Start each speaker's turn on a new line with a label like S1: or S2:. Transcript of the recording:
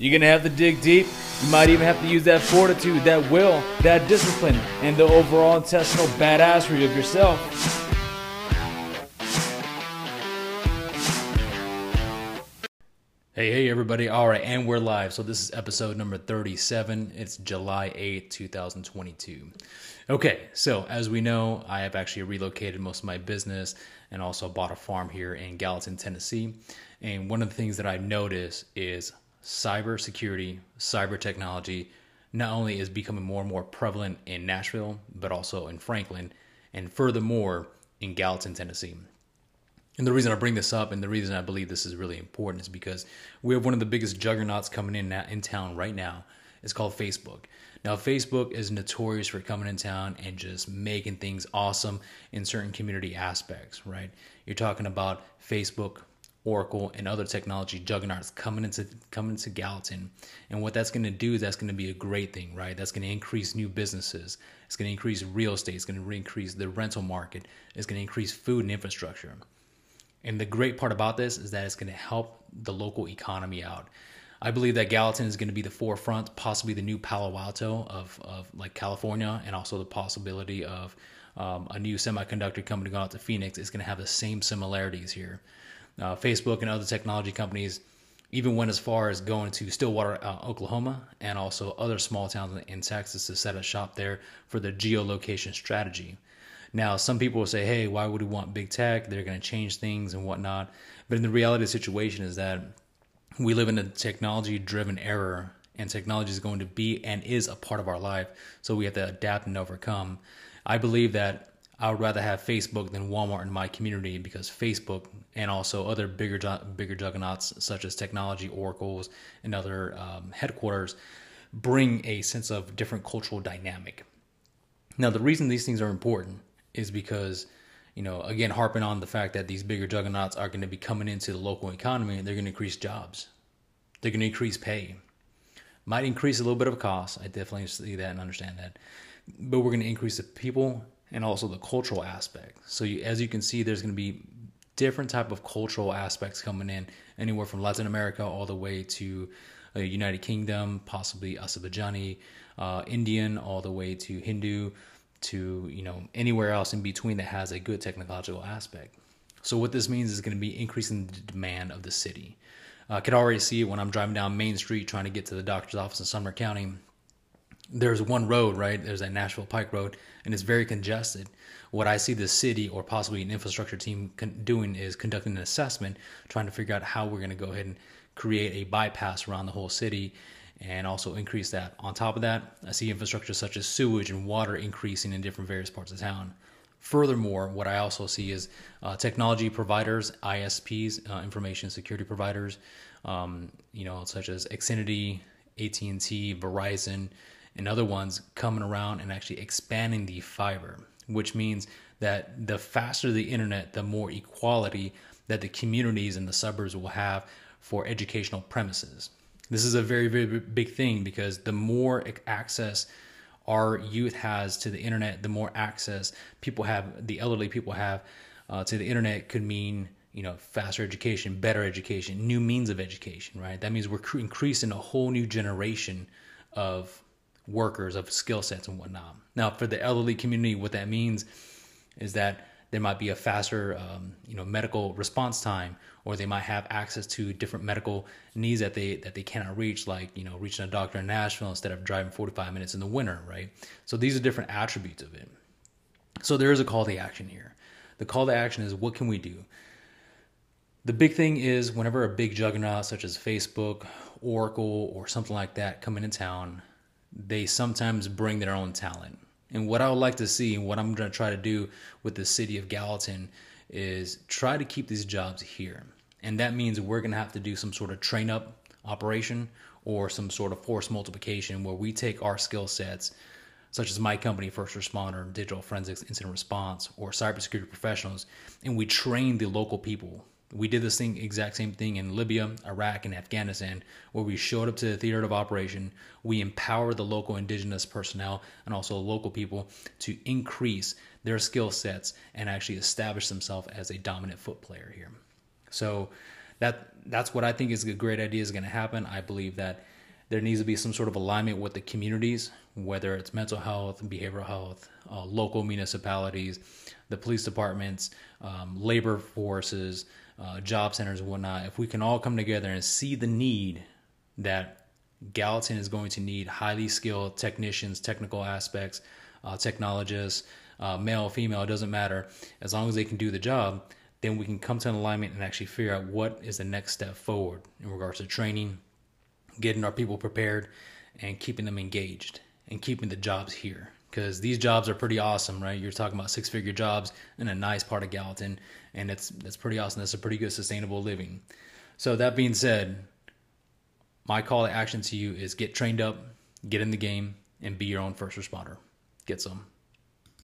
S1: You're gonna have to dig deep. You might even have to use that fortitude, that will, that discipline, and the overall intestinal badassery of yourself. Hey, hey, everybody. All right, and we're live. So, this is episode number 37. It's July 8th, 2022. Okay, so as we know, I have actually relocated most of my business and also bought a farm here in Gallatin, Tennessee. And one of the things that I noticed is cybersecurity, cyber technology, not only is becoming more and more prevalent in Nashville, but also in Franklin, and furthermore in Gallatin, Tennessee. And the reason I bring this up and the reason I believe this is really important is because we have one of the biggest juggernauts coming in in town right now. It's called Facebook. Now, Facebook is notorious for coming in town and just making things awesome in certain community aspects, right? You're talking about Facebook, Oracle, and other technology juggernauts coming into coming into Gallatin. And what that's going to do is that's going to be a great thing, right? That's going to increase new businesses. It's going to increase real estate. It's going to increase the rental market. It's going to increase food and infrastructure. And the great part about this is that it's going to help the local economy out. I believe that Gallatin is going to be the forefront, possibly the new Palo Alto of, of like California, and also the possibility of um, a new semiconductor company going out to Phoenix is going to have the same similarities here. Uh, Facebook and other technology companies even went as far as going to Stillwater, uh, Oklahoma, and also other small towns in Texas to set a shop there for their geolocation strategy. Now, some people will say, hey, why would we want big tech? They're going to change things and whatnot. But in the reality of the situation is that we live in a technology driven era and technology is going to be and is a part of our life. So we have to adapt and overcome. I believe that I would rather have Facebook than Walmart in my community because Facebook and also other bigger bigger juggernauts such as technology, oracles, and other um, headquarters bring a sense of different cultural dynamic. Now, the reason these things are important is because, you know, again, harping on the fact that these bigger juggernauts are going to be coming into the local economy and they're going to increase jobs, they're going to increase pay, might increase a little bit of a cost. I definitely see that and understand that, but we're going to increase the people and also the cultural aspect. So you, as you can see, there's going to be different type of cultural aspects coming in, anywhere from Latin America all the way to uh, United Kingdom, possibly Azerbaijani, uh, Indian, all the way to Hindu, to you know anywhere else in between that has a good technological aspect. So what this means is going to be increasing the demand of the city. Uh, I could already see it when I'm driving down Main Street trying to get to the doctor's office in Sumner County there's one road, right? There's that Nashville Pike Road, and it's very congested. What I see the city or possibly an infrastructure team con- doing is conducting an assessment, trying to figure out how we're going to go ahead and create a bypass around the whole city and also increase that. On top of that, I see infrastructure such as sewage and water increasing in different various parts of town. Furthermore, what I also see is uh, technology providers, ISPs, uh, information security providers, um, you know, such as Xfinity, AT&T, Verizon, and other ones coming around and actually expanding the fiber, which means that the faster the internet, the more equality that the communities and the suburbs will have for educational premises. This is a very, very big thing because the more access our youth has to the internet, the more access people have, the elderly people have uh, to the internet could mean you know faster education, better education, new means of education, right? That means we're increasing a whole new generation of workers of skill sets and whatnot. Now, for the elderly community, what that means is that there might be a faster, um, you know, medical response time, or they might have access to different medical needs that they that they cannot reach, like you know, reaching a doctor in Nashville instead of driving 45 minutes in the winter, right? So these are different attributes of it. So there is a call to action here. The call to action is what can we do? The big thing is whenever a big juggernaut such as Facebook, Oracle, or something like that come into town, they sometimes bring their own talent. And what I would like to see, and what I'm going to try to do with the city of Gallatin, is try to keep these jobs here. And that means we're going to have to do some sort of train up operation or some sort of force multiplication where we take our skill sets, such as my company, First Responder, Digital Forensics, Incident Response, or cybersecurity professionals, and we train the local people we did thing exact same thing in Libya, Iraq, and Afghanistan, where we showed up to the theater of operation. We empowered the local indigenous personnel and also local people to increase their skill sets and actually establish themselves as a dominant foot player here. So that that's what I think is a great idea is going to happen. I believe that there needs to be some sort of alignment with the communities, whether it's mental health, behavioral health, uh, local municipalities, the police departments, um, labor forces, uh, job centers, and whatnot. If we can all come together and see the need that Gallatin is going to need highly skilled technicians, technical aspects, uh, technologists, uh, male, female, it doesn't matter. As long as they can do the job, then we can come to an alignment and actually figure out what is the next step forward in regards to training, getting our people prepared, and keeping them engaged and keeping the jobs here. Because these jobs are pretty awesome, right? You're talking about six figure jobs in a nice part of Gallatin, and it's that's pretty awesome. That's a pretty good sustainable living. So that being said, my call to action to you is get trained up, get in the game, and be your own first responder. Get some.